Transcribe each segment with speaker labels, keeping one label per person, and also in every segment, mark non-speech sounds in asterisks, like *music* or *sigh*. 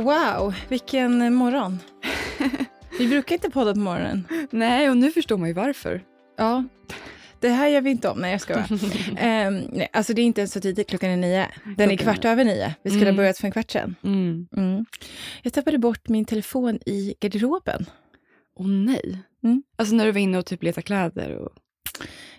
Speaker 1: Wow, vilken morgon. *laughs* Vi brukar inte podda på morgonen.
Speaker 2: Nej, och nu förstår man ju varför.
Speaker 1: Ja, det här gör vi inte om. Nej, jag ska um, *laughs* nej, Alltså det är inte ens så tidigt, klockan är nio. Den är kvart över nio. Vi skulle mm. ha börjat för en kvart sedan. Mm. Mm. Jag tappade bort min telefon i garderoben.
Speaker 2: Åh oh, nej. Mm. Alltså när du var inne och typ letade kläder? Och...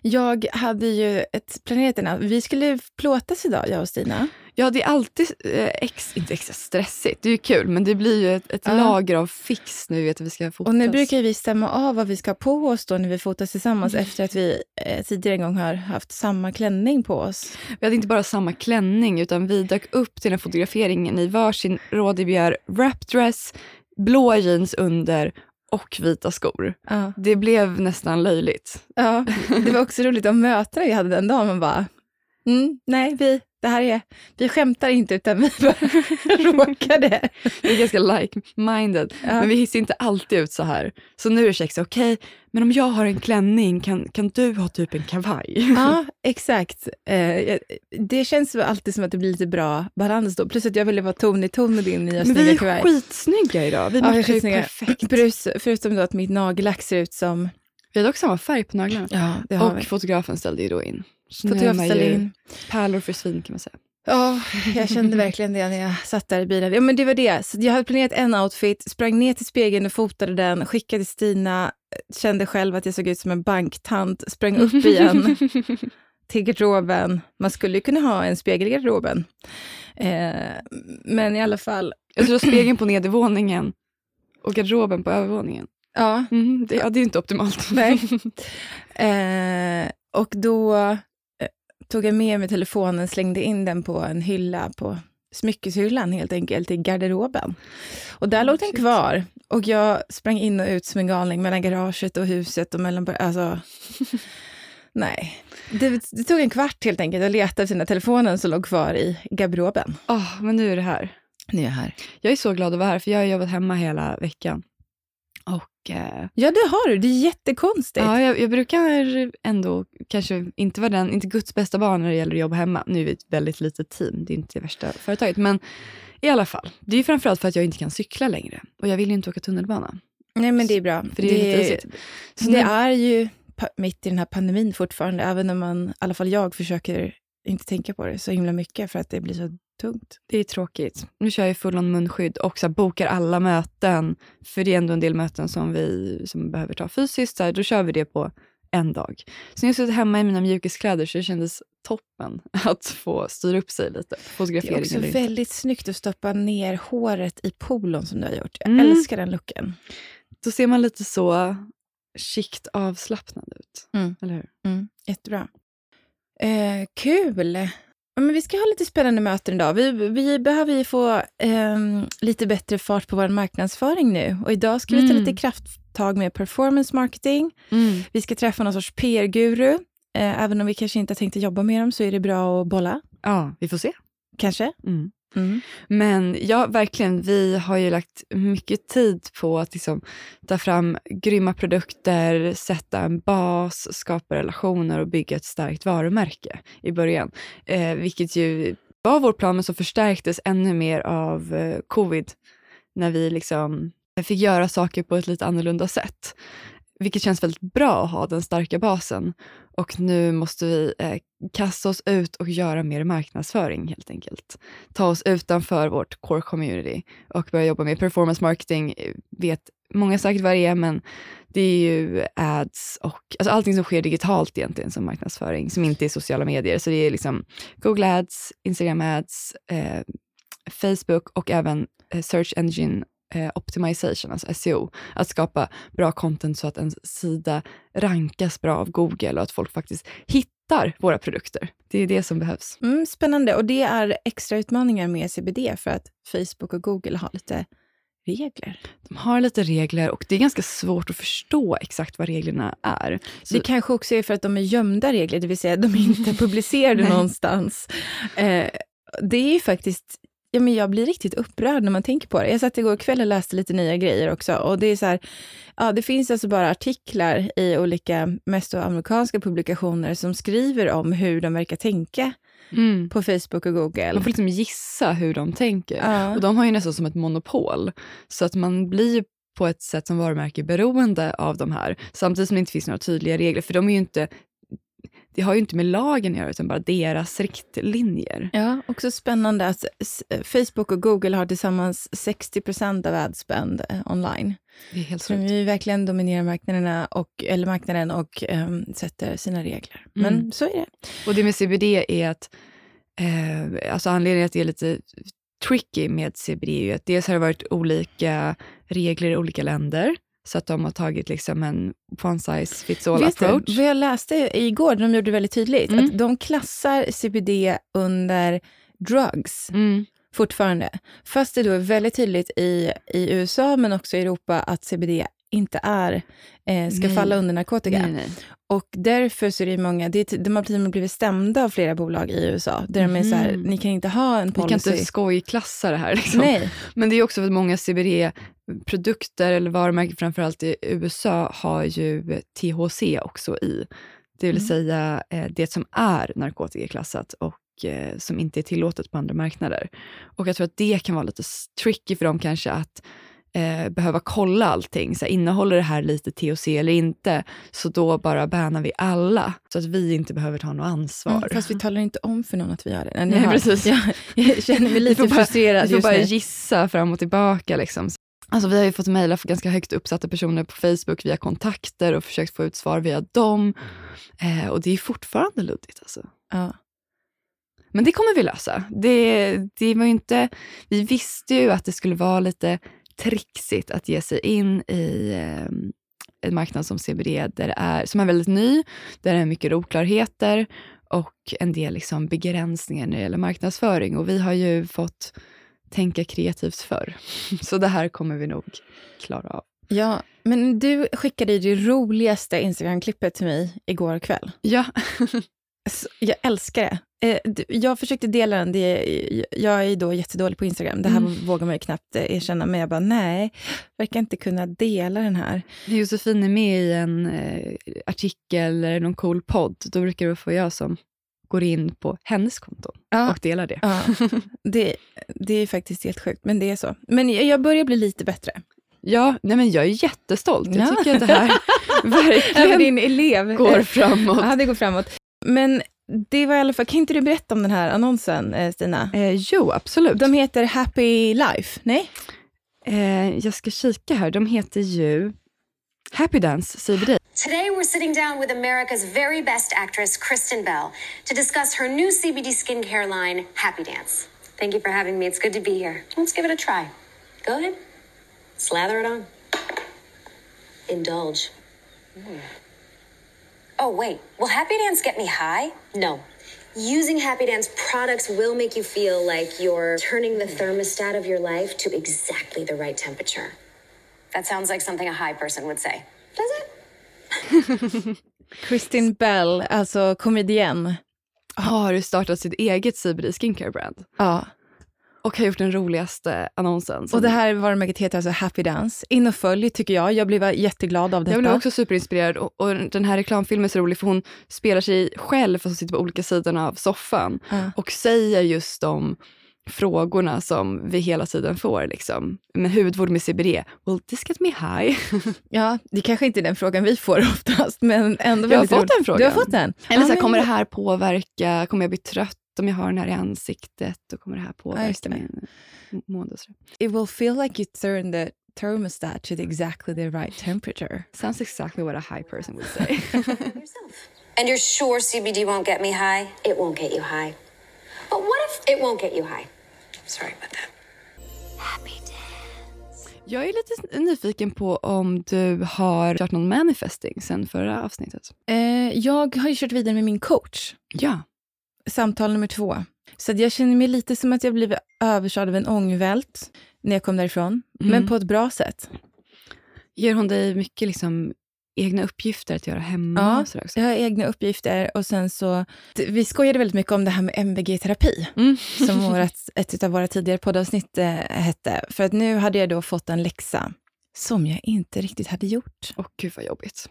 Speaker 1: Jag hade ju ett planerat en Vi skulle plåtas idag, jag och Stina.
Speaker 2: Ja, det är alltid eh, ex, inte extra stressigt. Det är ju kul, men det blir ju ett, ett ja. lager av fix vi vet att vi ska fotas.
Speaker 1: Och nu brukar vi stämma av vad vi ska ha på oss då när vi fotas tillsammans mm. efter att vi eh, tidigare en gång har haft samma klänning på oss.
Speaker 2: Vi hade inte bara samma klänning, utan vi dök upp till den fotograferingen i varsin rådibjär wrapdress, blåa jeans under och vita skor. Ja. Det blev nästan löjligt.
Speaker 1: Ja, det var också roligt att möta dig hade den dagen. Man bara, mm, nej, vi, det här är, vi skämtar inte utan vi bara *laughs* råkade.
Speaker 2: Vi är ganska like-minded, ja. men vi ser inte alltid ut så här. Så nu är det okej, okay, men om jag har en klänning, kan, kan du ha typ en kavaj?
Speaker 1: Ja, exakt. Eh, det känns alltid som att det blir lite bra balans då. Plus att jag ville vara ton i ton med din nya snygga kavaj.
Speaker 2: Men vi är skitsnygga idag. Vi matchar ja, ju perfekt.
Speaker 1: förutom då att mitt nagellack ser ut som...
Speaker 2: Vi hade också samma färg på naglarna.
Speaker 1: Ja,
Speaker 2: och vi. fotografen ställde ju då in.
Speaker 1: In.
Speaker 2: Pärlor för svin kan man säga.
Speaker 1: Ja, jag kände verkligen det när jag satt där i bilen. Ja, men det var det. Så jag hade planerat en outfit, sprang ner till spegeln och fotade den, skickade till Stina, kände själv att jag såg ut som en banktant, sprang upp igen *laughs* till garderoben. Man skulle ju kunna ha en spegel i garderoben. Eh, men i alla fall.
Speaker 2: Jag tror spegeln på nedervåningen och garderoben på övervåningen.
Speaker 1: Ja.
Speaker 2: Mm, det, ja, det är inte optimalt.
Speaker 1: Nej. *laughs* Eh, och då tog jag med mig telefonen, slängde in den på en hylla på smyckeshyllan helt enkelt, i garderoben. Och där oh, låg den kvar. Och jag sprang in och ut som en galning mellan garaget och huset och mellan... Alltså, *laughs* nej. Det, det, tog en kvart helt enkelt att leta efter den telefonen som låg kvar i garderoben.
Speaker 2: Oh, men nu är det här.
Speaker 1: Nu är jag här.
Speaker 2: Jag är så glad att vara här, för jag har jobbat hemma hela veckan. Eh,
Speaker 1: ja, det har du. Det är jättekonstigt.
Speaker 2: Ja, jag, jag, brukar ändå kanske inte vara den, inte Guds bästa barn när det gäller att jobba hemma. Nu är vi ett väldigt litet team, det är inte det värsta företaget. Men i alla fall, det är framförallt för att jag inte kan cykla längre. Och jag vill ju inte åka tunnelbana.
Speaker 1: Nej, men det är bra.
Speaker 2: För det, är det, lite
Speaker 1: så det nu, är ju mitt i den här pandemin fortfarande, även om man, i alla fall jag, försöker inte tänka på det så himla mycket för att det blir så tungt.
Speaker 2: Det är tråkigt. Nu kör jag full on munskydd och så bokar alla möten, för det är ändå en del möten som vi som behöver ta fysiskt, så här, då kör vi det på en dag. Så när jag suttit hemma i mina mjukiskläder så det kändes toppen *laughs* att få styra upp sig lite. Fotografering
Speaker 1: det är också väldigt snyggt att stoppa ner håret i polon som du har gjort. Jag mm. älskar den looken.
Speaker 2: Då ser man lite så skikt avslappnad ut. Mm. Eller hur?
Speaker 1: Mm. Jättebra. Eh, kul! Men vi ska ha lite spännande möten idag. Vi, vi behöver ju få eh, lite bättre fart på vår marknadsföring nu. Och idag ska vi ta mm. lite krafttag med performance marketing. Mm. Vi ska träffa någon sorts PR-guru. Eh, även om vi kanske inte har tänkt att jobba med dem så är det bra att bolla.
Speaker 2: Ja, vi får se.
Speaker 1: Kanske.
Speaker 2: Mm. Mm. Men ja, verkligen. Vi har ju lagt mycket tid på att liksom ta fram grymma produkter, sätta en bas, skapa relationer och bygga ett starkt varumärke i början. Eh, vilket ju var vår plan, men som förstärktes ännu mer av eh, covid. När vi liksom fick göra saker på ett lite annorlunda sätt. Vilket känns väldigt bra att ha den starka basen. Och nu måste vi eh, kasta oss ut och göra mer marknadsföring helt enkelt. Ta oss utanför vårt core community och börja jobba med performance marketing. Vet många säkert vad det är, men det är ju ads och alltså allting som sker digitalt egentligen som marknadsföring, som inte är sociala medier. Så det är liksom Google ads, Instagram ads, eh, Facebook och även eh, search engine eh, optimization, alltså SEO. Att skapa bra content så att en sida rankas bra av Google och att folk faktiskt hittar våra produkter. Det är det som behövs.
Speaker 1: Mm, spännande. Och det är extra utmaningar med CBD för att Facebook och Google har lite regler.
Speaker 2: De har lite regler och det är ganska svårt att förstå exakt vad reglerna är.
Speaker 1: Så... Det kanske också är för att de är gömda regler, det vill säga de är inte *laughs* publicerade någonstans. Eh, det är ju faktiskt ja, men jag blir riktigt upprörd när man tänker på det. Jag satt igår kväll och läste lite nya grejer också. Och det är så här, ja, det finns alltså bara artiklar i olika, mest amerikanska publikationer som skriver om hur de verkar tänka
Speaker 2: Mm.
Speaker 1: på Facebook och Google.
Speaker 2: Man får liksom gissa hur de tänker.
Speaker 1: Ja.
Speaker 2: Och de har ju nästan som ett monopol. Så att man blir på ett sätt som varumärke beroende av de här. Samtidigt som det inte finns några tydliga regler. För de är ju inte, det har ju inte med lagen att göra, utan bara deras riktlinjer.
Speaker 1: Ja, också spännande att Facebook och Google har tillsammans 60% av adspend eh, online.
Speaker 2: Det är helt
Speaker 1: Så de
Speaker 2: sjukt.
Speaker 1: ju verkligen dominerar marknaderna och, eller marknaden och ehm, sätter sina regler. Men
Speaker 2: Mm.
Speaker 1: så är det.
Speaker 2: Och det med CBD är att, eh, alltså anledningen att det är lite tricky med CBD är ju att dels har det varit olika regler i olika länder. Så att de har tagit liksom en one size fits all
Speaker 1: Vet
Speaker 2: approach.
Speaker 1: du, vad jag läste igår, de gjorde det väldigt tydligt,
Speaker 2: Mm.
Speaker 1: att de klassar CBD under drugs
Speaker 2: Mm.
Speaker 1: fortfarande. Fast det då är väldigt tydligt i, i USA, men också i Europa, att CBD inte är, eh, ska
Speaker 2: Nej.
Speaker 1: falla under narkotika.
Speaker 2: Nej, nej.
Speaker 1: Och därför så är det många, det, är- de har blivit stämda av flera bolag i USA, där de är så här,
Speaker 2: Mhm.
Speaker 1: ni kan inte ha en
Speaker 2: Vi kan
Speaker 1: policy.
Speaker 2: inte skojklassa det här. Liksom.
Speaker 1: Nej,
Speaker 2: Men det är också för att många CBD-produkter eller varumärken framförallt i USA har ju THC också i. Det vill
Speaker 1: Mm.
Speaker 2: säga eh, det som är narkotikaklassat och eh, som inte är tillåtet på andra marknader. Och jag tror att det kan vara lite tricky för dem kanske att eh, behöva kolla allting. Så här, innehåller det här lite THC eller inte? Så då bara bannar vi alla så att vi inte behöver ta något ansvar.
Speaker 1: mm, fast vi talar inte om för någon att vi gör det.
Speaker 2: Nej,
Speaker 1: har-
Speaker 2: precis.
Speaker 1: Jag, jag känner mig *laughs* lite
Speaker 2: får bara-
Speaker 1: frustrerad
Speaker 2: Vi får bara
Speaker 1: nu.
Speaker 2: gissa fram och tillbaka. Liksom. Alltså, vi har ju fått mejla för ganska högt uppsatta personer på Facebook via kontakter och försökt få ut svar via dem. Eh, och det är fortfarande luddigt. Alltså.
Speaker 1: Ja.
Speaker 2: Men det kommer vi lösa. Det, det var ju inte, vi visste ju att det skulle vara lite trixigt att ge sig in i eh, en marknad som CBD där är, som är väldigt ny, där det är mycket oklarheter och en del liksom begränsningar när det gäller marknadsföring. Och vi har ju fått tänka kreativt förr. *laughs* Så det här kommer vi nog klara av.
Speaker 1: ja, men du skickade ju det roligaste Instagram-klippet till mig igår kväll.
Speaker 2: Ja, *laughs*
Speaker 1: Jag älskar det. Eh, Jag försökte dela den, det, jag är då jättedålig på Instagram, det här
Speaker 2: Mm.
Speaker 1: vågar man ju knappt eh, erkänna, men jag bara nej, verkar inte kunna dela den här.
Speaker 2: Josefin är med i en eh, artikel eller någon cool podd, då brukar det få jag som går in på hennes konton
Speaker 1: Ja,
Speaker 2: och delar det.
Speaker 1: ja det, det är faktiskt helt sjukt, men det är så. Men jag jag börjar bli lite bättre.
Speaker 2: Ja, nej men jag är jättestolt. Jag
Speaker 1: Ja.
Speaker 2: tycker att det här *laughs*
Speaker 1: Även
Speaker 2: verkligen
Speaker 1: din elev
Speaker 2: går framåt.
Speaker 1: Ja, det går framåt. Men det var i alla fall, kan inte du berätta om den här annonsen, eh, Stina?
Speaker 2: Eh, jo, absolut.
Speaker 1: De heter Happy Life, nej?
Speaker 2: eh, jag ska kika här. De heter ju Happy Dance CBD.
Speaker 3: Today, we're sitting down with America's very best actress, Kristen Bell, to discuss her new CBD skincare line, Happy Dance. Thank you for having me. It's good to be here. Let's give it a try. Go ahead. Slather it on. Indulge. Mm. Oh, wait. Will Happy Dance get me high? No. Using Happy Dance products will make you feel like you're turning the thermostat of your life to exactly the right temperature. That sounds like something a high person would say. Does it? *laughs*
Speaker 1: Kristin Bell, alltså komedien.
Speaker 2: Har startat sitt eget CBD skincare brand.
Speaker 1: Ja.
Speaker 2: Och har gjort den roligaste annonsen.
Speaker 1: Och det här varumärket heter alltså Happy Dance. In och följ tycker jag. Jag blev jätteglad av detta.
Speaker 2: Jag blev också superinspirerad och, och den här reklamfilmen är så rolig för hon spelar sig själv fast hon sitter på olika sidorna av soffan
Speaker 1: Ja.
Speaker 2: och säger just de frågorna som vi hela tiden får. Liksom. Med hudvård med CBD, will this get me high? *laughs*
Speaker 1: Ja, det kanske inte är den frågan vi får *laughs* oftast, men ändå
Speaker 2: Jag har fått
Speaker 1: roligt.
Speaker 2: den frågan.
Speaker 1: Du har fått den?
Speaker 2: Eller så här, kommer det
Speaker 1: men-
Speaker 2: här påverka, kommer jag bli trött om jag har den här i ansiktet? Och kommer det här påverka
Speaker 1: det.
Speaker 2: min mående?
Speaker 1: It will feel like you turn the thermostat to the exactly the right temperature.
Speaker 2: Sounds exactly what a high person would say. *laughs*
Speaker 3: And you're sure CBD won't get me high? It won't get you high. But what if it won't get you high? Sorry about that. Happy dance.
Speaker 2: jag är lite nyfiken på om du har kört någon manifesting sen förra avsnittet.
Speaker 1: Eh, jag har ju kört vidare med min coach,
Speaker 2: Ja.
Speaker 1: Samtal nummer två. Så jag känner mig lite som att jag blivit överkörd av en ångvält när jag kom därifrån,
Speaker 2: Mm.
Speaker 1: men på ett bra sätt.
Speaker 2: Ger hon dig mycket liksom, egna uppgifter att göra hemma?
Speaker 1: Ja,
Speaker 2: och också?
Speaker 1: Jag har egna uppgifter och sen så... Vi skojade väldigt mycket om det här med MVG-terapi,
Speaker 2: Mm.
Speaker 1: som vårat, *laughs* ett av våra tidigare poddavsnitt eh, hette. För att nu hade jag då fått en läxa som jag inte riktigt hade gjort.
Speaker 2: Och gud vad jobbigt.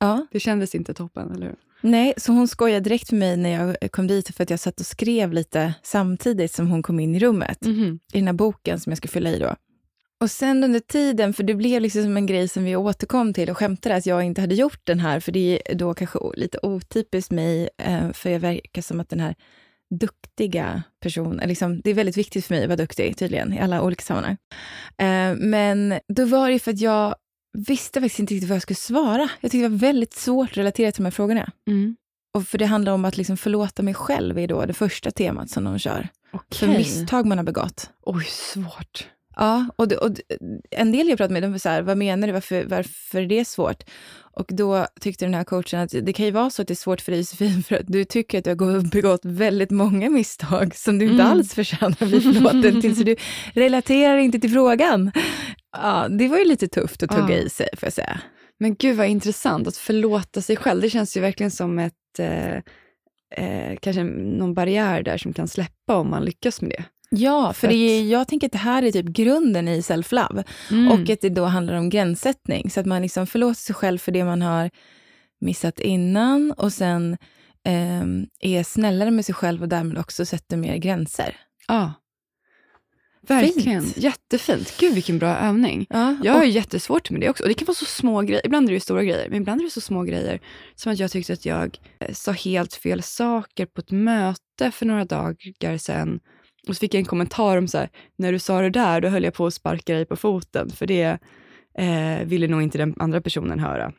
Speaker 1: Ja,
Speaker 2: Det kändes inte toppen, eller hur?
Speaker 1: Nej, så hon skojade direkt med mig när jag kom dit för att jag satt och skrev lite samtidigt som hon kom in i rummet.
Speaker 2: Mhm.
Speaker 1: I den här boken som jag ska fylla i då. Och sen under tiden, för det blev liksom som en grej som vi återkom till och skämtade att jag inte hade gjort den här, för det är då kanske lite otypiskt mig, eh, för jag verkar som att den här duktiga personen, liksom, det är väldigt viktigt för mig att vara duktig tydligen, i alla olika sammanhang. Eh, men då var det för att jag visste faktiskt inte riktigt vad jag skulle svara. Jag tyckte det var väldigt svårt att relatera till de här frågorna.
Speaker 2: Mm.
Speaker 1: Och för det handlar om att liksom förlåta mig själv, är då det första temat som de kör. För
Speaker 2: Okej.
Speaker 1: misstag man har begått.
Speaker 2: Oj, svårt.
Speaker 1: Ja, och, det, och det- en del jag pratade med, de var så här, vad menar du, varför, varför är det svårt? Och då tyckte den här coachen att det kan ju vara så att det är svårt för dig Josefin, för att du tycker att du har gå- begått väldigt många misstag som du inte
Speaker 2: Mm.
Speaker 1: alls förtjänar att bli förlåten till, så du relaterar inte till frågan. Ja, det var ju lite tufft att tugga
Speaker 2: Ja.
Speaker 1: i sig, får jag säga.
Speaker 2: Men gud vad intressant att förlåta sig själv. Det känns ju verkligen som ett, eh, eh, kanske någon barriär där som kan släppa om man lyckas med det.
Speaker 1: Ja, för
Speaker 2: För
Speaker 1: är, jag tänker att det här är typ grunden i self-love.
Speaker 2: Mm.
Speaker 1: Och att det då handlar om gränssättning, så att man liksom förlåter sig själv för det man har missat innan och sen ehm, är snällare med sig själv och därmed också sätter mer gränser.
Speaker 2: Ja. Verkligen.
Speaker 1: Fint.
Speaker 2: Jättefint. Gud vilken bra övning.
Speaker 1: Ja,
Speaker 2: Jag har
Speaker 1: och,
Speaker 2: jättesvårt med det också. Och det kan vara så små grejer. Ibland är det ju stora grejer, men ibland är det så små grejer. Som att jag tyckte att jag eh, sa helt fel saker på ett möte för några dagar sedan. Och så fick jag en kommentar om så här, när du sa det där, då höll jag på att sparka dig på foten. För det eh, ville nog inte den andra personen höra.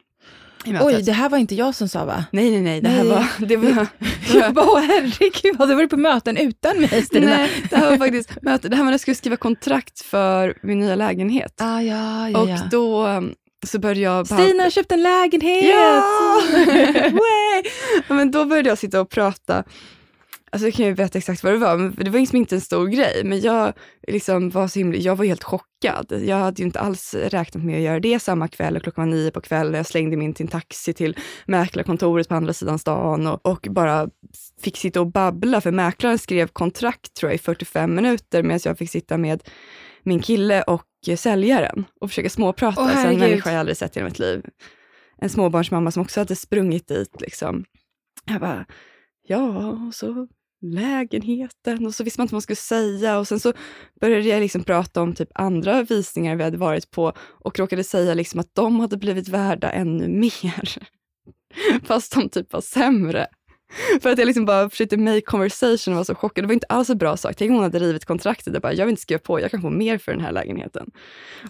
Speaker 1: Oj, det här var inte jag som sa va?
Speaker 2: Nej, nej, nej. Det här
Speaker 1: Nej.
Speaker 2: var... Det var, *laughs*
Speaker 1: Jag bara, åh, herregud, har du varit på möten utan mig Stina?
Speaker 2: nej, det här var faktiskt möte. Det här var när jag skulle skriva kontrakt för min nya lägenhet.
Speaker 1: Ah, ja, ja,
Speaker 2: Och
Speaker 1: ja.
Speaker 2: då um, så började jag... bara-
Speaker 1: Stina har köpt en lägenhet!
Speaker 2: Ja, *laughs* *laughs* men då började jag sitta och prata. Alltså jag kan ju berätta exakt vad det var, men det var liksom inte en stor grej. Men jag, liksom var, så himla, jag var helt chockad. Jag hade ju inte alls räknat med att göra det samma kväll. Och klockan var nio på kvällen. Jag slängde mig in till en taxi till mäklarkontoret på andra sidan stan och, och bara fick sitta och babbla. För mäklaren skrev kontrakt tror jag i 45 minuter medan jag fick sitta med min kille och säljaren och försöka småprata. Så en människa jag aldrig sett i mitt liv en småbarnsmamma som också hade sprungit dit. Liksom. Jag bara, ja, och så lägenheten och så visste man inte vad man skulle säga och sen så började jag liksom prata om typ andra visningar vi hade varit på och råkade säga liksom att de hade blivit värda ännu mer. *laughs* Fast de typ var sämre. För att jag liksom bara försökte make conversation och var så chockad. Det var inte alls en bra sak. Tänk om hon hade rivit kontraktet. och bara, jag vill inte skriva på, jag kan få mer för den här lägenheten.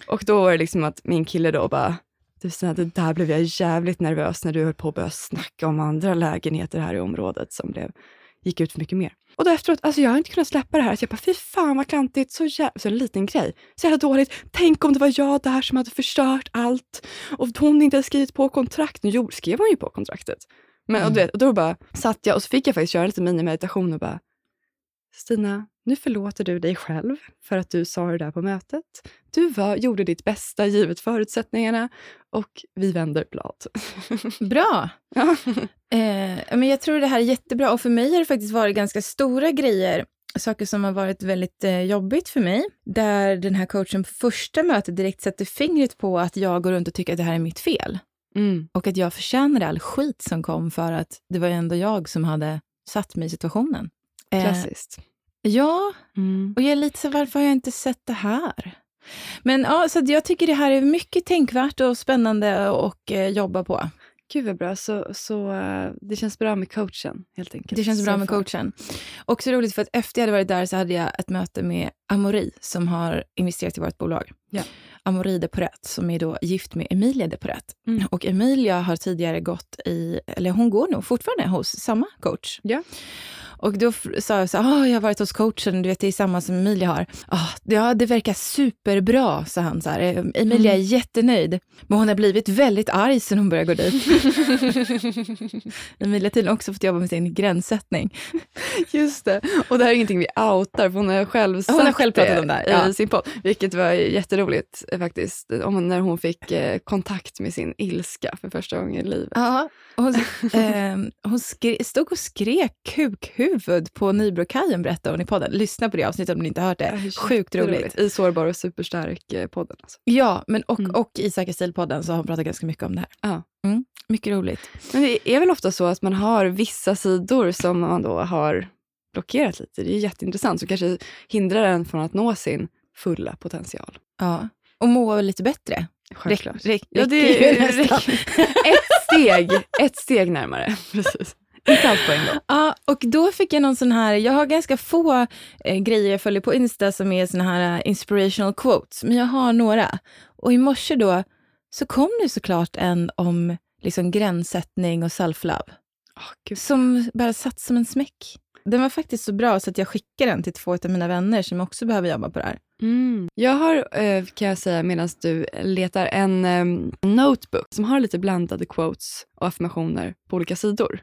Speaker 2: Och då var det liksom att min kille då bara, du Stina, det där blev jag jävligt nervös när du höll på att börja snacka om andra lägenheter här i området som blev, gick ut för mycket mer. Och då efteråt, alltså jag har inte kunnat släppa det här. Så jag bara, fy fan vad klantigt, så, jä- så en liten grej. Så jävla dåligt. Tänk om det var jag där som hade förstört allt och hon inte hade skrivit på kontrakt. Nu jo, skrev hon ju på kontraktet. Men, och, du vet, och då bara satt jag och så fick jag faktiskt köra lite minimeditation och bara, Stina, nu förlåter du dig själv för att du sa det där på mötet. Du var, gjorde ditt bästa givet förutsättningarna och vi vänder blad. *laughs*
Speaker 1: Bra!
Speaker 2: ja.
Speaker 1: Eh, men jag tror det här är jättebra och för mig har det faktiskt varit ganska stora grejer, saker som har varit väldigt eh, jobbigt för mig, där den här coachen på första mötet direkt sätter fingret på att jag går runt och tycker att det här är mitt fel
Speaker 2: Mm.
Speaker 1: och att jag förtjänade all skit som kom för att det var ju ändå jag som hade satt mig i situationen. Eh,
Speaker 2: Klassiskt.
Speaker 1: Ja,
Speaker 2: Mm.
Speaker 1: och jag är lite så, varför har jag inte sett det här? Men ja, så jag tycker det här är mycket tänkvärt och spännande att eh, jobba på.
Speaker 2: Gud vad bra. Så, så eh, det känns bra med coachen helt enkelt.
Speaker 1: Det känns bra
Speaker 2: Så
Speaker 1: med coachen. Också roligt för att efter jag hade varit där så hade jag ett möte med Amori som har investerat i vårt bolag.
Speaker 2: Ja.
Speaker 1: Amori Deporet som är då gift med Emilia Deporet.
Speaker 2: Mm.
Speaker 1: Och Emilia har tidigare gått i, eller hon går nog fortfarande hos samma coach.
Speaker 2: Ja.
Speaker 1: Och då sa jag så här, ah, jag har varit hos coachen, du vet det är samma som Emilia har. Ah, ja, det verkar superbra, sa han så här. "Eh, Emilia är
Speaker 2: Mm.
Speaker 1: jättenöjd, men hon har blivit väldigt arg sen hon började gå dit. *laughs* Emilia har tydligen också fått jobba med sin gränssättning. *laughs*
Speaker 2: Just det. Och det här är ingenting vi outar, för hon har själv sagt
Speaker 1: Hon har själv pratat om det här, ja.
Speaker 2: i sin podd. Vilket var jätteroligt eh, faktiskt. Om när hon fick eh, kontakt med sin ilska för första gången i livet.
Speaker 1: Ja, hon, *laughs* eh, hon skre, stod och skrek kuk, kuk huvud på Nybrokajen berättade hon i podden. Lyssna på det avsnittet om ni inte har hört det. Sjukt roligt.
Speaker 2: I Sårbar och superstark-podden. Alltså.
Speaker 1: Ja, men och,
Speaker 2: Mm.
Speaker 1: och i Säker stil-podden så har hon pratat ganska mycket om det här.
Speaker 2: Ja.
Speaker 1: Mm, mycket roligt.
Speaker 2: Men det är väl ofta så att man har vissa sidor som man då har blockerat lite. Det är jätteintressant, så kanske hindrar en från att nå sin fulla potential.
Speaker 1: Ja. Och må lite bättre.
Speaker 2: Självklart.
Speaker 1: Räck- räck-
Speaker 2: ja, det är
Speaker 1: nästan.
Speaker 2: ett steg, ett steg närmare. *laughs* Precis. Inte allt på en gång.
Speaker 1: Ja, och då fick jag någon sån här, jag har ganska få eh, grejer jag följer på Insta som är såna här eh, inspirational quotes, men jag har några. Och i morse då så kom det såklart en om liksom gränssättning och self-love,
Speaker 2: gud.
Speaker 1: som bara satt som en smäck. Den var faktiskt så bra så att jag skickade den till två av mina vänner som också behöver jobba på det här.
Speaker 2: Mm. Jag har, eh, kan jag säga medan du letar, en em, notebook som har lite blandade quotes och affirmationer på olika sidor.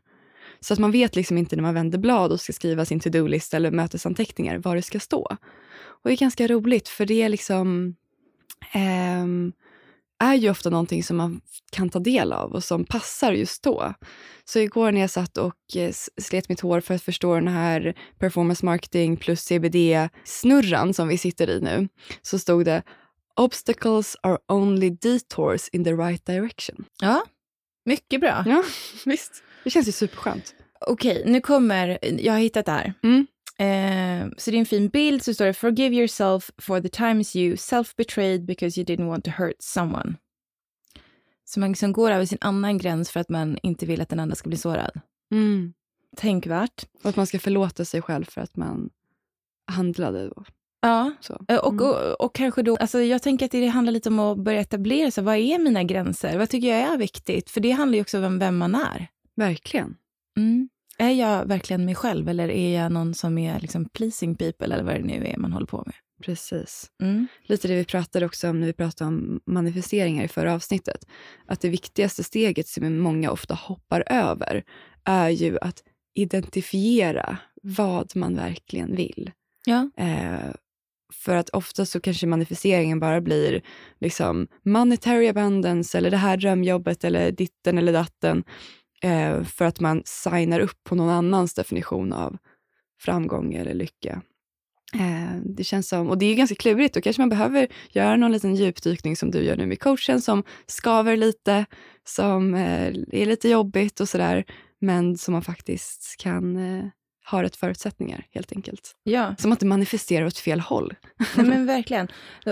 Speaker 2: Så att man vet liksom inte när man vänder blad och ska skriva sin to-do-lista eller mötesanteckningar vad det ska stå. Och det är ganska roligt för det är liksom ehm, är ju ofta någonting som man kan ta del av och som passar just då. Så igår när jag satt och eh, slet mitt hår för att förstå den här performance marketing plus CBD-snurran som vi sitter i nu, så stod det Obstacles are only detours in the right direction.
Speaker 1: Ja, mycket bra.
Speaker 2: Ja, *laughs* visst. Det känns ju superskönt.
Speaker 1: Okej, nu kommer, jag har hittat det här.
Speaker 2: Mm.
Speaker 1: Eh, så det är en fin bild, så står det “Forgive yourself for the times you self-betrayed because you didn't want to hurt someone”. Så man liksom går över sin annan gräns för att man inte vill att den andra ska bli sårad.
Speaker 2: Mm.
Speaker 1: Tänkvärt.
Speaker 2: Och att man ska förlåta sig själv för att man handlade då.
Speaker 1: Ja, eh, och,
Speaker 2: Mm.
Speaker 1: och, och kanske då, alltså jag tänker att det handlar lite om att börja etablera sig. Vad är mina gränser? Vad tycker jag är viktigt? För det handlar ju också om vem man är.
Speaker 2: Verkligen.
Speaker 1: Mm. Är jag verkligen mig själv eller är jag någon som är liksom pleasing people eller vad det nu är man håller på med?
Speaker 2: Precis.
Speaker 1: Mm.
Speaker 2: Lite det vi pratade också om när vi pratade om manifesteringar i förra avsnittet. Att det viktigaste steget som många ofta hoppar över är ju att identifiera vad man verkligen vill.
Speaker 1: Ja.
Speaker 2: Eh, för att ofta så kanske manifesteringen bara blir liksom monetary abundance eller det här drömjobbet eller ditten eller datten. Eh, för att man signar upp på någon annans definition av framgång eller lycka. Eh, det känns som, och det är ganska klurigt, då kanske man behöver göra någon liten djupdykning som du gör nu med coachen som skaver lite, som eh, är lite jobbigt och sådär, men som man faktiskt kan eh, eh, ha rätt förutsättningar helt enkelt.
Speaker 1: ja.
Speaker 2: Som att det manifesterar åt fel håll.
Speaker 1: Nej, men verkligen.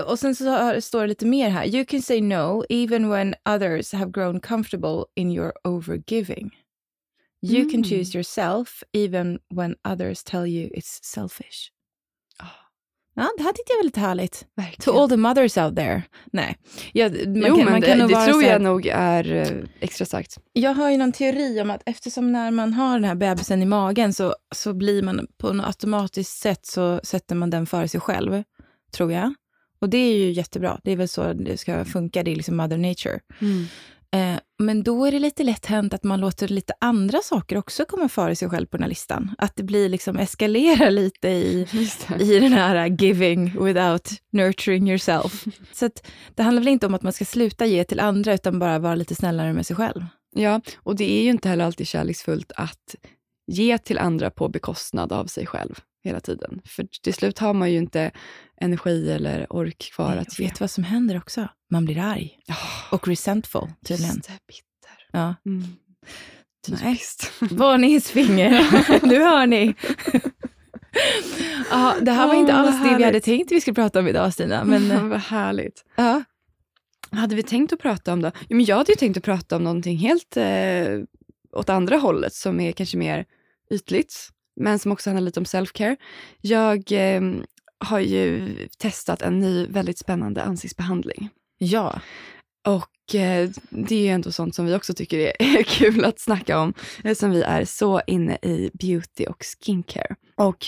Speaker 1: Och sen så har- står det lite mer här. You can say no even when others have grown comfortable in your overgiving. You can
Speaker 2: Mm.
Speaker 1: choose yourself even when others tell you it's selfish. Ja, det här tyckte jag var lite härligt. To
Speaker 2: Verkligen.
Speaker 1: all the mothers out there. Nej, ja, man
Speaker 2: jo,
Speaker 1: kan,
Speaker 2: men
Speaker 1: man
Speaker 2: det,
Speaker 1: kan
Speaker 2: det
Speaker 1: vara
Speaker 2: tror
Speaker 1: här-
Speaker 2: jag nog är eh, extra starkt.
Speaker 1: Jag har ju någon teori om att eftersom när man har den här bebisen i magen så, så blir man på något automatiskt sätt så sätter man den före sig själv, tror jag. Och det är ju jättebra. Det är väl så det ska funka. Det är liksom mother nature. Eh, men då är det lite lätt hänt att man låter lite andra saker också komma före sig själv på den här listan. Att det blir liksom eskalerar lite i, *laughs* i den här uh, giving without nurturing yourself. *laughs* Så att det handlar väl inte om att man ska sluta ge till andra, utan bara vara lite snällare med sig själv.
Speaker 2: Ja, och det är ju inte heller alltid kärleksfullt att ge till andra på bekostnad av sig själv hela tiden. För till slut har man ju inte energi eller ork kvar
Speaker 1: Nej,
Speaker 2: att ge.
Speaker 1: vet vad som händer också? Man blir arg
Speaker 2: Oh,
Speaker 1: och resentful tydligen.
Speaker 2: just det, bitter.
Speaker 1: Ja.
Speaker 2: Mm. Typiskt. *laughs*
Speaker 1: Varningsfinger, *laughs* nu hör ni. ja, det här var inte alls det vi hade tänkt vi skulle prata om idag Stina. Men, *laughs* eh,
Speaker 2: vad härligt.
Speaker 1: ja.
Speaker 2: Vad hade vi tänkt att prata om då? Jo, men jag hade ju tänkt att prata om någonting helt eh, åt andra hållet som är kanske mer ytligt, men som också handlar lite om self-care. Jag eh, har ju testat en ny väldigt spännande ansiktsbehandling.
Speaker 1: ja,
Speaker 2: Och eh, det är ju ändå sånt som vi också tycker är, kul att snacka om, eftersom vi är så inne i beauty och skincare. Och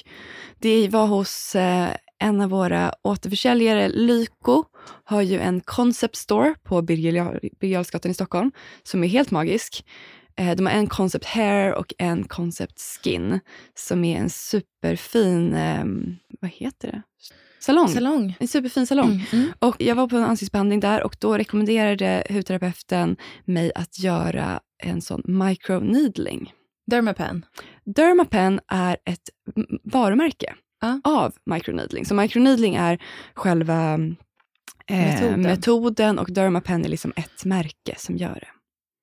Speaker 2: det var hos eh, en av våra återförsäljare, Lyko, har ju en concept store på Birger Jarlsgatan i Stockholm som är helt magisk. Eh, de har en concept hair och en concept skin som är en superfin, eh, vad heter det? Salong.
Speaker 1: salong.
Speaker 2: En superfin salong.
Speaker 1: Mm, mm.
Speaker 2: Och jag var på en ansiktsbehandling där och då rekommenderade hudterapeuten mig att göra en sån microneedling.
Speaker 1: Dermapen.
Speaker 2: Dermapen är ett varumärke
Speaker 1: Ja.
Speaker 2: av microneedling. Så microneedling är själva eh,
Speaker 1: Metoden.
Speaker 2: metoden. och Dermapen är liksom ett märke som gör det.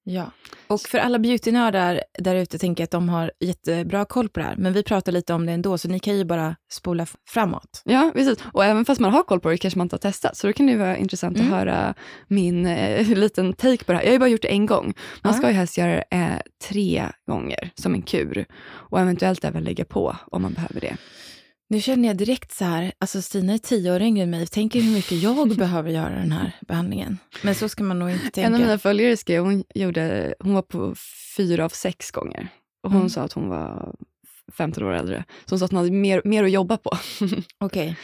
Speaker 1: Ja. Och för alla beautynördar där ute tänker jag att de har jättebra koll på det här. Men vi pratar lite om det ändå, så ni kan ju bara spola framåt.
Speaker 2: Ja, precis. Och även fast man har koll på det kanske man inte har testat. Så då kan det vara intressant
Speaker 1: Mm.
Speaker 2: att höra min eh, *laughs* liten take på det här. Jag har ju bara gjort det en gång. Man
Speaker 1: Ja.
Speaker 2: ska ju helst göra det eh, tre gånger som en kur. Och eventuellt även lägga på om man behöver det.
Speaker 1: Nu känner jag direkt så här, alltså Stina är tio år yngre än mig. Tänker hur mycket jag *laughs* behöver göra den här behandlingen. Men så ska man nog inte tänka.
Speaker 2: En av mina följare skrev, hon, gjorde, hon var på fyra av sex gånger. Och hon
Speaker 1: Mm.
Speaker 2: sa att hon var 15 år äldre. Så hon sa att hon hade mer, mer att jobba på. *laughs*
Speaker 1: Okej.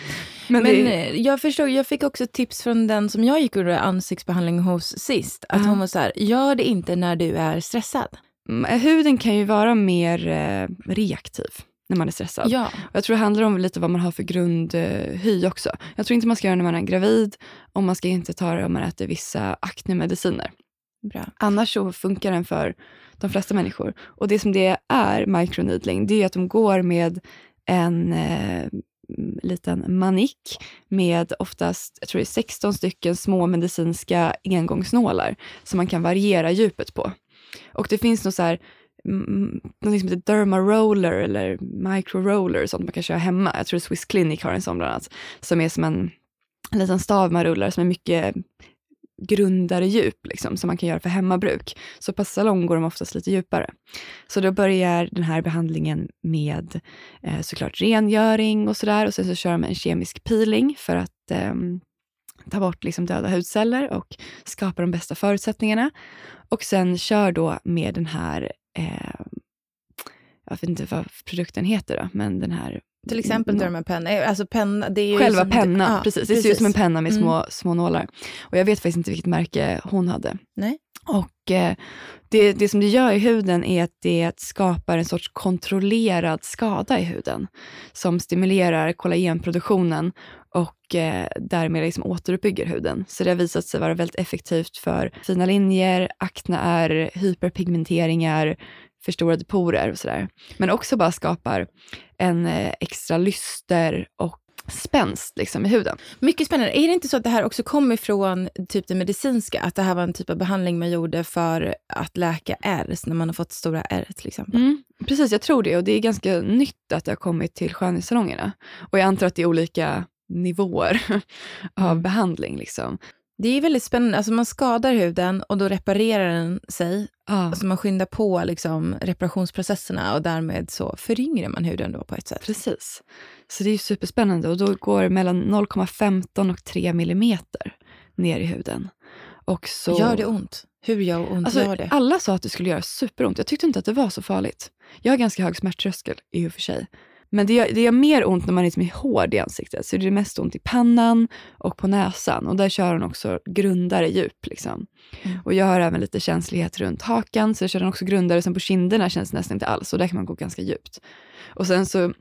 Speaker 2: Men,
Speaker 1: Men
Speaker 2: det,
Speaker 1: eh, jag förstår, jag fick också tips från den som jag gick under ansiktsbehandling hos sist. Att
Speaker 2: Ja.
Speaker 1: hon var så här, gör det inte när du är stressad.
Speaker 2: mm, huden kan ju vara mer eh, reaktiv när man är stressad.
Speaker 1: Ja.
Speaker 2: Och Jag tror det handlar om lite vad man har för grundhy också. Jag tror inte man ska göra det när man är gravid och man ska inte ta det om man äter vissa aknemediciner.
Speaker 1: Bra.
Speaker 2: Annars så funkar den för de flesta människor. Och det som det är, microneedling, det är att de går med en eh, liten manik med oftast, jag tror det är 16 stycken små medicinska engångsnålar som man kan variera djupet på. Och det finns något så här, något som heter derma roller eller micro roller sånt man kan köra hemma. Jag tror Swiss Clinic har en sån bland annat. Som är som en, liten stav man rullar som är mycket grundare djup liksom, som man kan göra för hemmabruk. Så på salong går de oftast lite djupare. Så då börjar den här behandlingen med eh, såklart rengöring och sådär och sen så kör de en kemisk peeling för att eh, ta bort liksom döda hudceller och skapa de bästa förutsättningarna. Och sen kör då med den här, eh, jag vet inte vad produkten heter då, men den här
Speaker 1: Till exempel
Speaker 2: nå-
Speaker 1: Dermapen. Eh, Alltså penna, det är
Speaker 2: Själva pennan,
Speaker 1: ja,
Speaker 2: precis. Det ser ut som en penna med
Speaker 1: Mm.
Speaker 2: små, små nålar. Och jag vet faktiskt inte vilket märke hon hade.
Speaker 1: Nej.
Speaker 2: Och eh, det, det som det gör i huden är att det skapar en sorts kontrollerad skada i huden. Som stimulerar kollagenproduktionen och eh, därmed liksom återuppbygger huden. Så det har visat sig vara väldigt effektivt för fina linjer, akneär, hyperpigmenteringar, förstorade porer och sådär. Men också bara skapar en eh, extra lyster och spänst liksom, i huden.
Speaker 1: Mycket spännande. Är det inte så att det här också kommer från typ det medicinska? Att det här var en typ av behandling man gjorde för att läka ärr, när man har fått stora ärr till exempel?
Speaker 2: Mm, precis, jag tror det. Och det är ganska nytt att det har kommit till skönhetssalongerna. Och jag antar att det är olika nivåer *laughs* av
Speaker 1: Mm.
Speaker 2: behandling. Liksom.
Speaker 1: Det är väldigt spännande. Alltså man skadar huden och då reparerar den sig.
Speaker 2: Ja,
Speaker 1: Alltså man skyndar på liksom reparationsprocesserna och därmed så föryngrar man huden då på ett sätt.
Speaker 2: precis. Så det är ju superspännande. Och då går mellan 0,15 och 3 millimeter ner i huden. Och så...
Speaker 1: Gör det ont? Hur gör ont
Speaker 2: Alltså,
Speaker 1: gör det?
Speaker 2: alla sa att det skulle göra superont. Jag tyckte inte att det var så farligt. Jag har ganska hög smärttröskel i och för sig. Men det gör, det gör mer ont när man liksom är hård i ansiktet. Så det är mest ont i pannan och på näsan. Och där kör hon också grundare djup. Liksom.
Speaker 1: Mm.
Speaker 2: Och jag har även lite känslighet runt hakan, så jag kör den också grundare. Sen på kinderna känns det nästan inte alls. Och där kan man gå ganska djupt. Och sen så,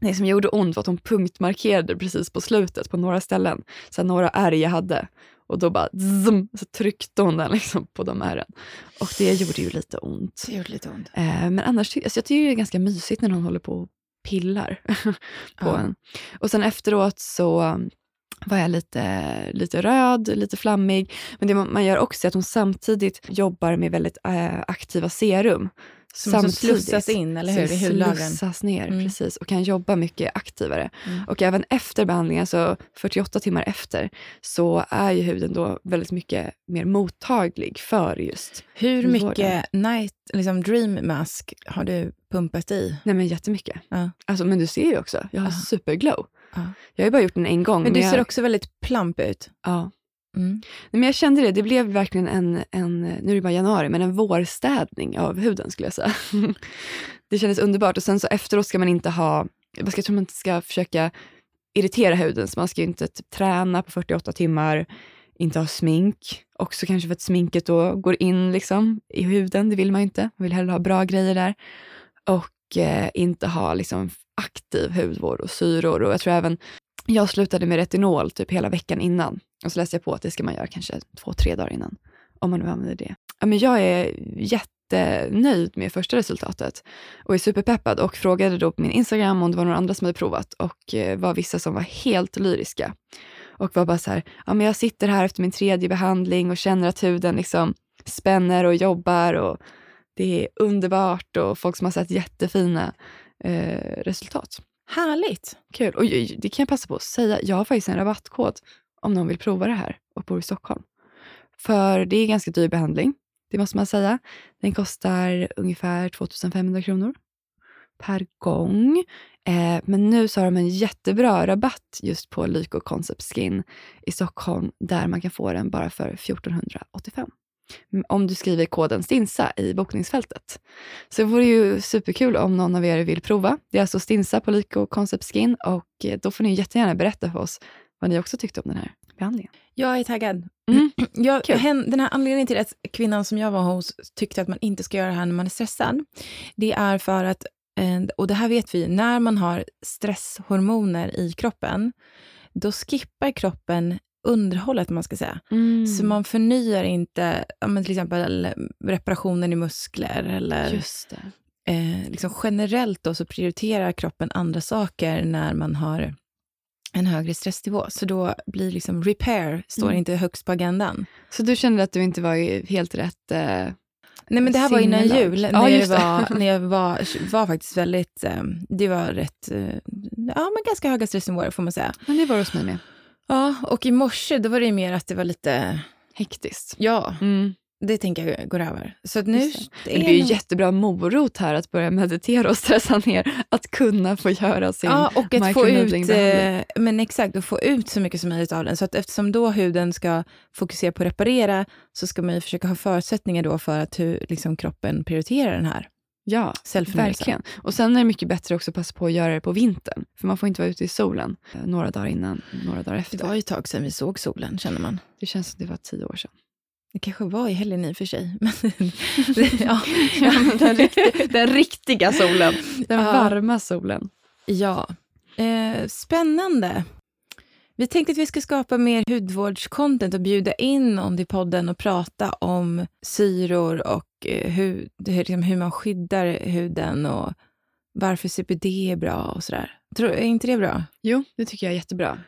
Speaker 2: det som gjorde ont var att hon punktmarkerade precis på slutet på några ställen. Så några ärr jag hade. Och då bara zoom, så tryckte hon den liksom på de ärren. Och det gjorde ju lite ont.
Speaker 1: Det gjorde lite ont.
Speaker 2: Eh, men annars alltså jag tycker det är ganska mysigt när någon håller på och pillar *laughs* på
Speaker 1: Ja.
Speaker 2: en. Och sen efteråt så var jag lite, lite röd, lite flammig. Men det man man gör också är att hon samtidigt jobbar med väldigt eh, aktiva serum.
Speaker 1: Som också slussas in, eller hur,
Speaker 2: Som slussas ner,
Speaker 1: Mm.
Speaker 2: precis. Och kan jobba mycket aktivare.
Speaker 1: Mm.
Speaker 2: Och även efter behandlingen, så 48 timmar efter, så är ju huden då väldigt mycket mer mottaglig för just
Speaker 1: Hur mycket night, liksom dream mask har du pumpat i?
Speaker 2: Nej men jättemycket.
Speaker 1: Ja.
Speaker 2: Alltså, men du ser ju också, jag har
Speaker 1: Ja.
Speaker 2: superglow.
Speaker 1: Ja.
Speaker 2: Jag har ju bara gjort den en gång.
Speaker 1: Men du
Speaker 2: jag,
Speaker 1: ser också väldigt plump ut.
Speaker 2: ja.
Speaker 1: Mm.
Speaker 2: Men jag kände det, det blev verkligen en, en, nu är det bara januari, men en vårstädning av huden skulle jag säga. *laughs* det kändes underbart och sen så efteråt ska man inte ha, jag tror man inte ska försöka irritera huden, så man ska inte typ, träna på 48 timmar, inte ha smink, också kanske för att sminket då går in liksom i huden, det vill man ju inte, man vill hellre ha bra grejer där. Och eh, inte ha liksom aktiv hudvård och syror och jag tror även, jag slutade med retinol typ hela veckan innan. Och så läste jag på att det ska man göra kanske två, tre dagar innan. Om man nu använder det. Ja, men jag är jättenöjd med första resultatet och är superpeppad och frågade då på min Instagram om det var några andra som hade provat och eh, var vissa som var helt lyriska. Och var bara så här, ja men jag sitter här efter min tredje behandling och känner att huden liksom spänner och jobbar och det är underbart och folk som har sett jättefina eh, resultat.
Speaker 1: Härligt.
Speaker 2: Kul. Och det kan jag passa på att säga, jag har faktiskt en rabattkod om någon vill prova det här och bor i Stockholm. För det är ganska dyr behandling, det måste man säga. Den kostar ungefär 2500 kronor per gång. Eh, men nu så har de en jättebra rabatt just på Lyko Concept Skin i Stockholm där man kan få den bara för 1485. Om du skriver koden STINSA i bokningsfältet. Så det vore ju superkul om någon av er vill prova. Det är alltså STINSA på Lyko Concept Skin och eh, då får ni jättegärna berätta för oss vad ni också tyckte om den här behandlingen.
Speaker 1: Jag är taggad.
Speaker 2: Mm. *clears throat*
Speaker 1: Jag, hen, den här anledningen till att kvinnan som jag var hos tyckte att man inte ska göra det här när man är stressad, det är för att, eh, och det här vet vi, när man har stresshormoner i kroppen, då skippar kroppen underhållet, man ska säga. Så man förnyar inte, men till exempel reparationen i muskler eller
Speaker 2: Just det.
Speaker 1: eh, liksom generellt då så prioriterar kroppen andra saker när man har en högre stressnivå. Så då blir liksom repair, står
Speaker 2: Mm.
Speaker 1: inte högst på agendan.
Speaker 2: Så du kände att du inte var helt rätt... Eh,
Speaker 1: Nej men det här var innan jul,
Speaker 2: Ja,
Speaker 1: när, jag var, när jag var, var faktiskt väldigt, eh, det var rätt, eh, ja men ganska höga stressnivåer får man säga.
Speaker 2: men det var hos mig med.
Speaker 1: Ja, och i morse då var det mer att det var lite,
Speaker 2: Hektiskt.
Speaker 1: ja,
Speaker 2: Mm.
Speaker 1: Det tänker jag går över. Så nu,
Speaker 2: Men det blir ju
Speaker 1: nog-
Speaker 2: jättebra morot här att börja meditera och stressa ner. Att kunna få göra sin
Speaker 1: Ja, och att få ut, eh, men exakt, att få ut så mycket som möjligt av den. Så att eftersom då huden ska fokusera på att reparera, så ska man ju försöka ha förutsättningar då för att hur liksom, kroppen prioriterar den här
Speaker 2: Ja, verkligen. Och sen är det mycket bättre också att passa på att göra det på vintern. För man får inte vara ute i solen eh, några dagar innan, några dagar efter.
Speaker 1: Det var ju ett tag sedan vi såg solen, känner man.
Speaker 2: Det känns som det var tio år sedan.
Speaker 1: Det kanske var i helgen i och för sig. *laughs* Men, *laughs* ja.
Speaker 2: Ja, men den, riktiga, den riktiga solen. Den
Speaker 1: Ja.
Speaker 2: varma solen.
Speaker 1: ja. Eh, spännande. Vi tänkte att vi ska skapa mer hudvårdscontent och bjuda in någon till podden och prata om syror och eh, hur, hur, liksom, hur man skyddar huden och varför CBD är bra och sådär. Tror, är inte det bra?
Speaker 2: Jo, det tycker jag är jättebra.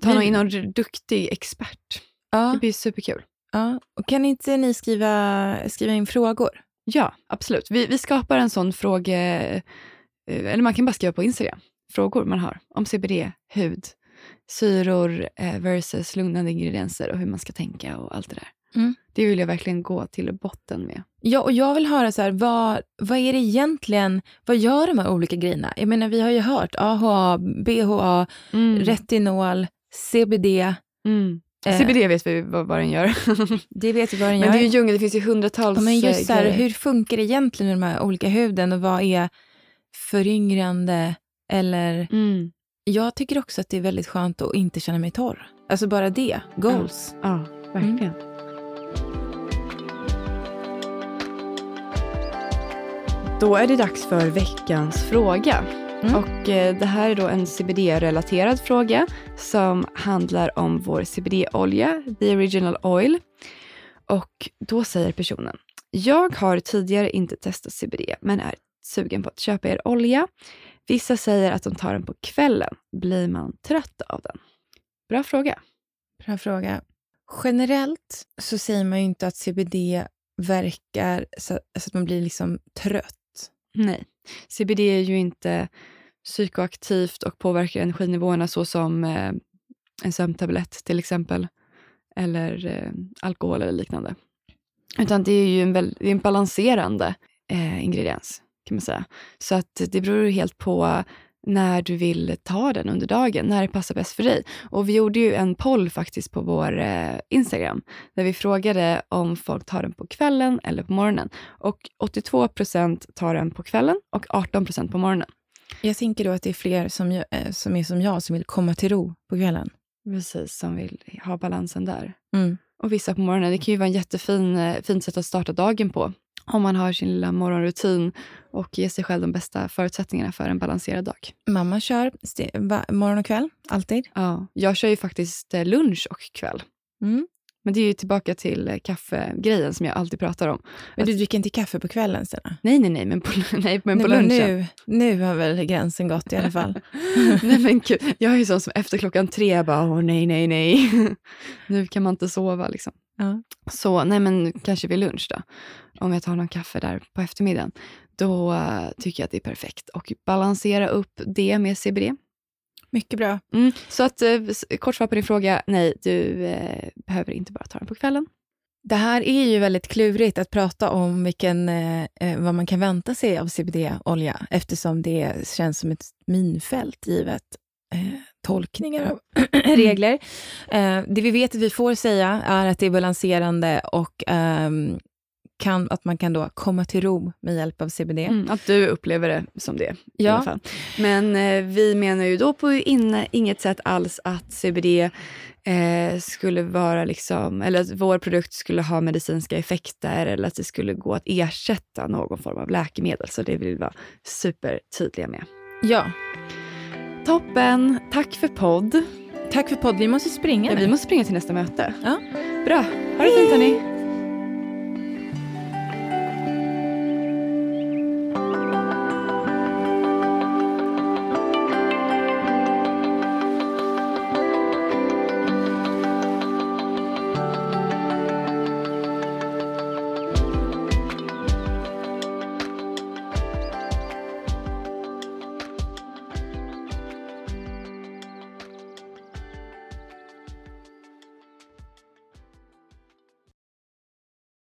Speaker 2: Ta någon in någon duktig expert.
Speaker 1: Ja.
Speaker 2: Det blir superkul.
Speaker 1: Ja. Och kan inte ni skriva, skriva in frågor?
Speaker 2: Ja, absolut. Vi, vi skapar en sån fråge... eh, Eller man kan bara skriva på Instagram. Frågor man har om CBD, hud, syror eh, versus lugnande ingredienser och hur man ska tänka och allt det där.
Speaker 1: Mm.
Speaker 2: Det vill jag verkligen gå till botten med.
Speaker 1: Ja, och jag vill höra så här, vad, vad är det egentligen, vad gör de här olika grejerna? Jag menar, vi har ju hört AHA, BHA,
Speaker 2: Mm.
Speaker 1: retinol, CBD.
Speaker 2: Mm.
Speaker 1: Eh.
Speaker 2: CBD vet vi vad, vad den gör. *laughs*
Speaker 1: Det vet vi vad den
Speaker 2: Men
Speaker 1: gör.
Speaker 2: det är ju djungel, det finns ju hundratals
Speaker 1: ja, men just så här,
Speaker 2: eh,
Speaker 1: hur funkar det egentligen med de här olika huden och vad är föryngrande? Eller,
Speaker 2: Mm.
Speaker 1: jag tycker också att det är väldigt skönt att inte känna mig torr. Alltså bara det, goals.
Speaker 2: Ja, verkligen.
Speaker 1: Mm.
Speaker 2: Då är det dags för veckans fråga.
Speaker 1: Mm.
Speaker 2: Och eh, Det här är då en CBD-relaterad fråga som handlar om vår CBD-olja, The Original Oil. Och Då säger personen, jag har tidigare inte testat CBD men är sugen på att köpa er olja. Vissa säger att de tar den på kvällen. Blir man trött av den? Bra fråga.
Speaker 1: Bra fråga. Generellt så säger man ju inte att CBD verkar så, att man blir liksom trött.
Speaker 2: Nej, CBD är ju inte psykoaktivt och påverkar energinivåerna så som eh, en sömntablett till exempel. Eller eh, alkohol eller liknande. Utan det är ju en, väl, det är en balanserande eh, ingrediens kan man säga. Så att det beror helt på när du vill ta den under dagen, när det passar bäst för dig. Och vi gjorde ju en poll faktiskt på vår eh, Instagram där vi frågade om folk tar den på kvällen eller på morgonen. Och 82 procent tar den på kvällen och 18 procent på morgonen.
Speaker 1: Jag tänker då att det är fler som, eh, som är som jag som vill komma till ro på kvällen.
Speaker 2: Precis, som vill ha balansen där.
Speaker 1: Mm.
Speaker 2: Och vissa på morgonen. Det kan ju vara en jättefin eh, fint sätt att starta dagen på. Om man har sin lilla morgonrutin och ger sig själv de bästa förutsättningarna för en balanserad dag.
Speaker 1: Mamma kör morgon och kväll, alltid.
Speaker 2: Ja, jag kör ju faktiskt eh, lunch och kväll.
Speaker 1: Mm.
Speaker 2: Men det är ju tillbaka till eh, kaffegrejen som jag alltid pratar om.
Speaker 1: Men du dricker inte kaffe på kvällen, Stina?
Speaker 2: Nej, nej, nej, men på, *laughs* nej, men
Speaker 1: Nej,
Speaker 2: på
Speaker 1: men
Speaker 2: lunchen.
Speaker 1: nu, nu har väl gränsen gått i alla fall. *laughs*
Speaker 2: nej, men gud, jag är ju sån som efter klockan tre bara, åh nej, nej, nej. *laughs* nu kan man inte sova liksom.
Speaker 1: Ja.
Speaker 2: Så nej, men kanske vid lunch då. Om jag tar någon kaffe där på eftermiddagen. Då eh, tycker jag att det är perfekt. Och balansera upp det med CBD.
Speaker 1: Mycket bra.
Speaker 2: Mm. Så att eh, kort svar på din fråga, nej, du eh, behöver inte bara ta den på kvällen.
Speaker 1: Det här är ju väldigt klurigt att prata om vilken, eh, eh, vad man kan vänta sig av CBD-olja eftersom det känns som ett minfält givet eh, tolkningar av *clears throat* regler. Eh, det vi vet att vi får säga är att det är balanserande och ehm, kan, att man kan då komma till ro med hjälp av CBD.
Speaker 2: Mm, att du upplever det som det. I
Speaker 1: Ja.
Speaker 2: alla fall. Men eh, vi menar ju då på in, inget sätt alls att CBD eh, skulle vara liksom, eller att vår produkt skulle ha medicinska effekter eller att det skulle gå att ersätta någon form av läkemedel. Så det vill vi vara supertydliga med.
Speaker 1: Ja.
Speaker 2: Toppen! Tack för podd.
Speaker 1: Tack för podd. Vi måste springa
Speaker 2: Ja, vi måste springa till nästa möte.
Speaker 1: Ja.
Speaker 2: Bra. Ha det fint hörni.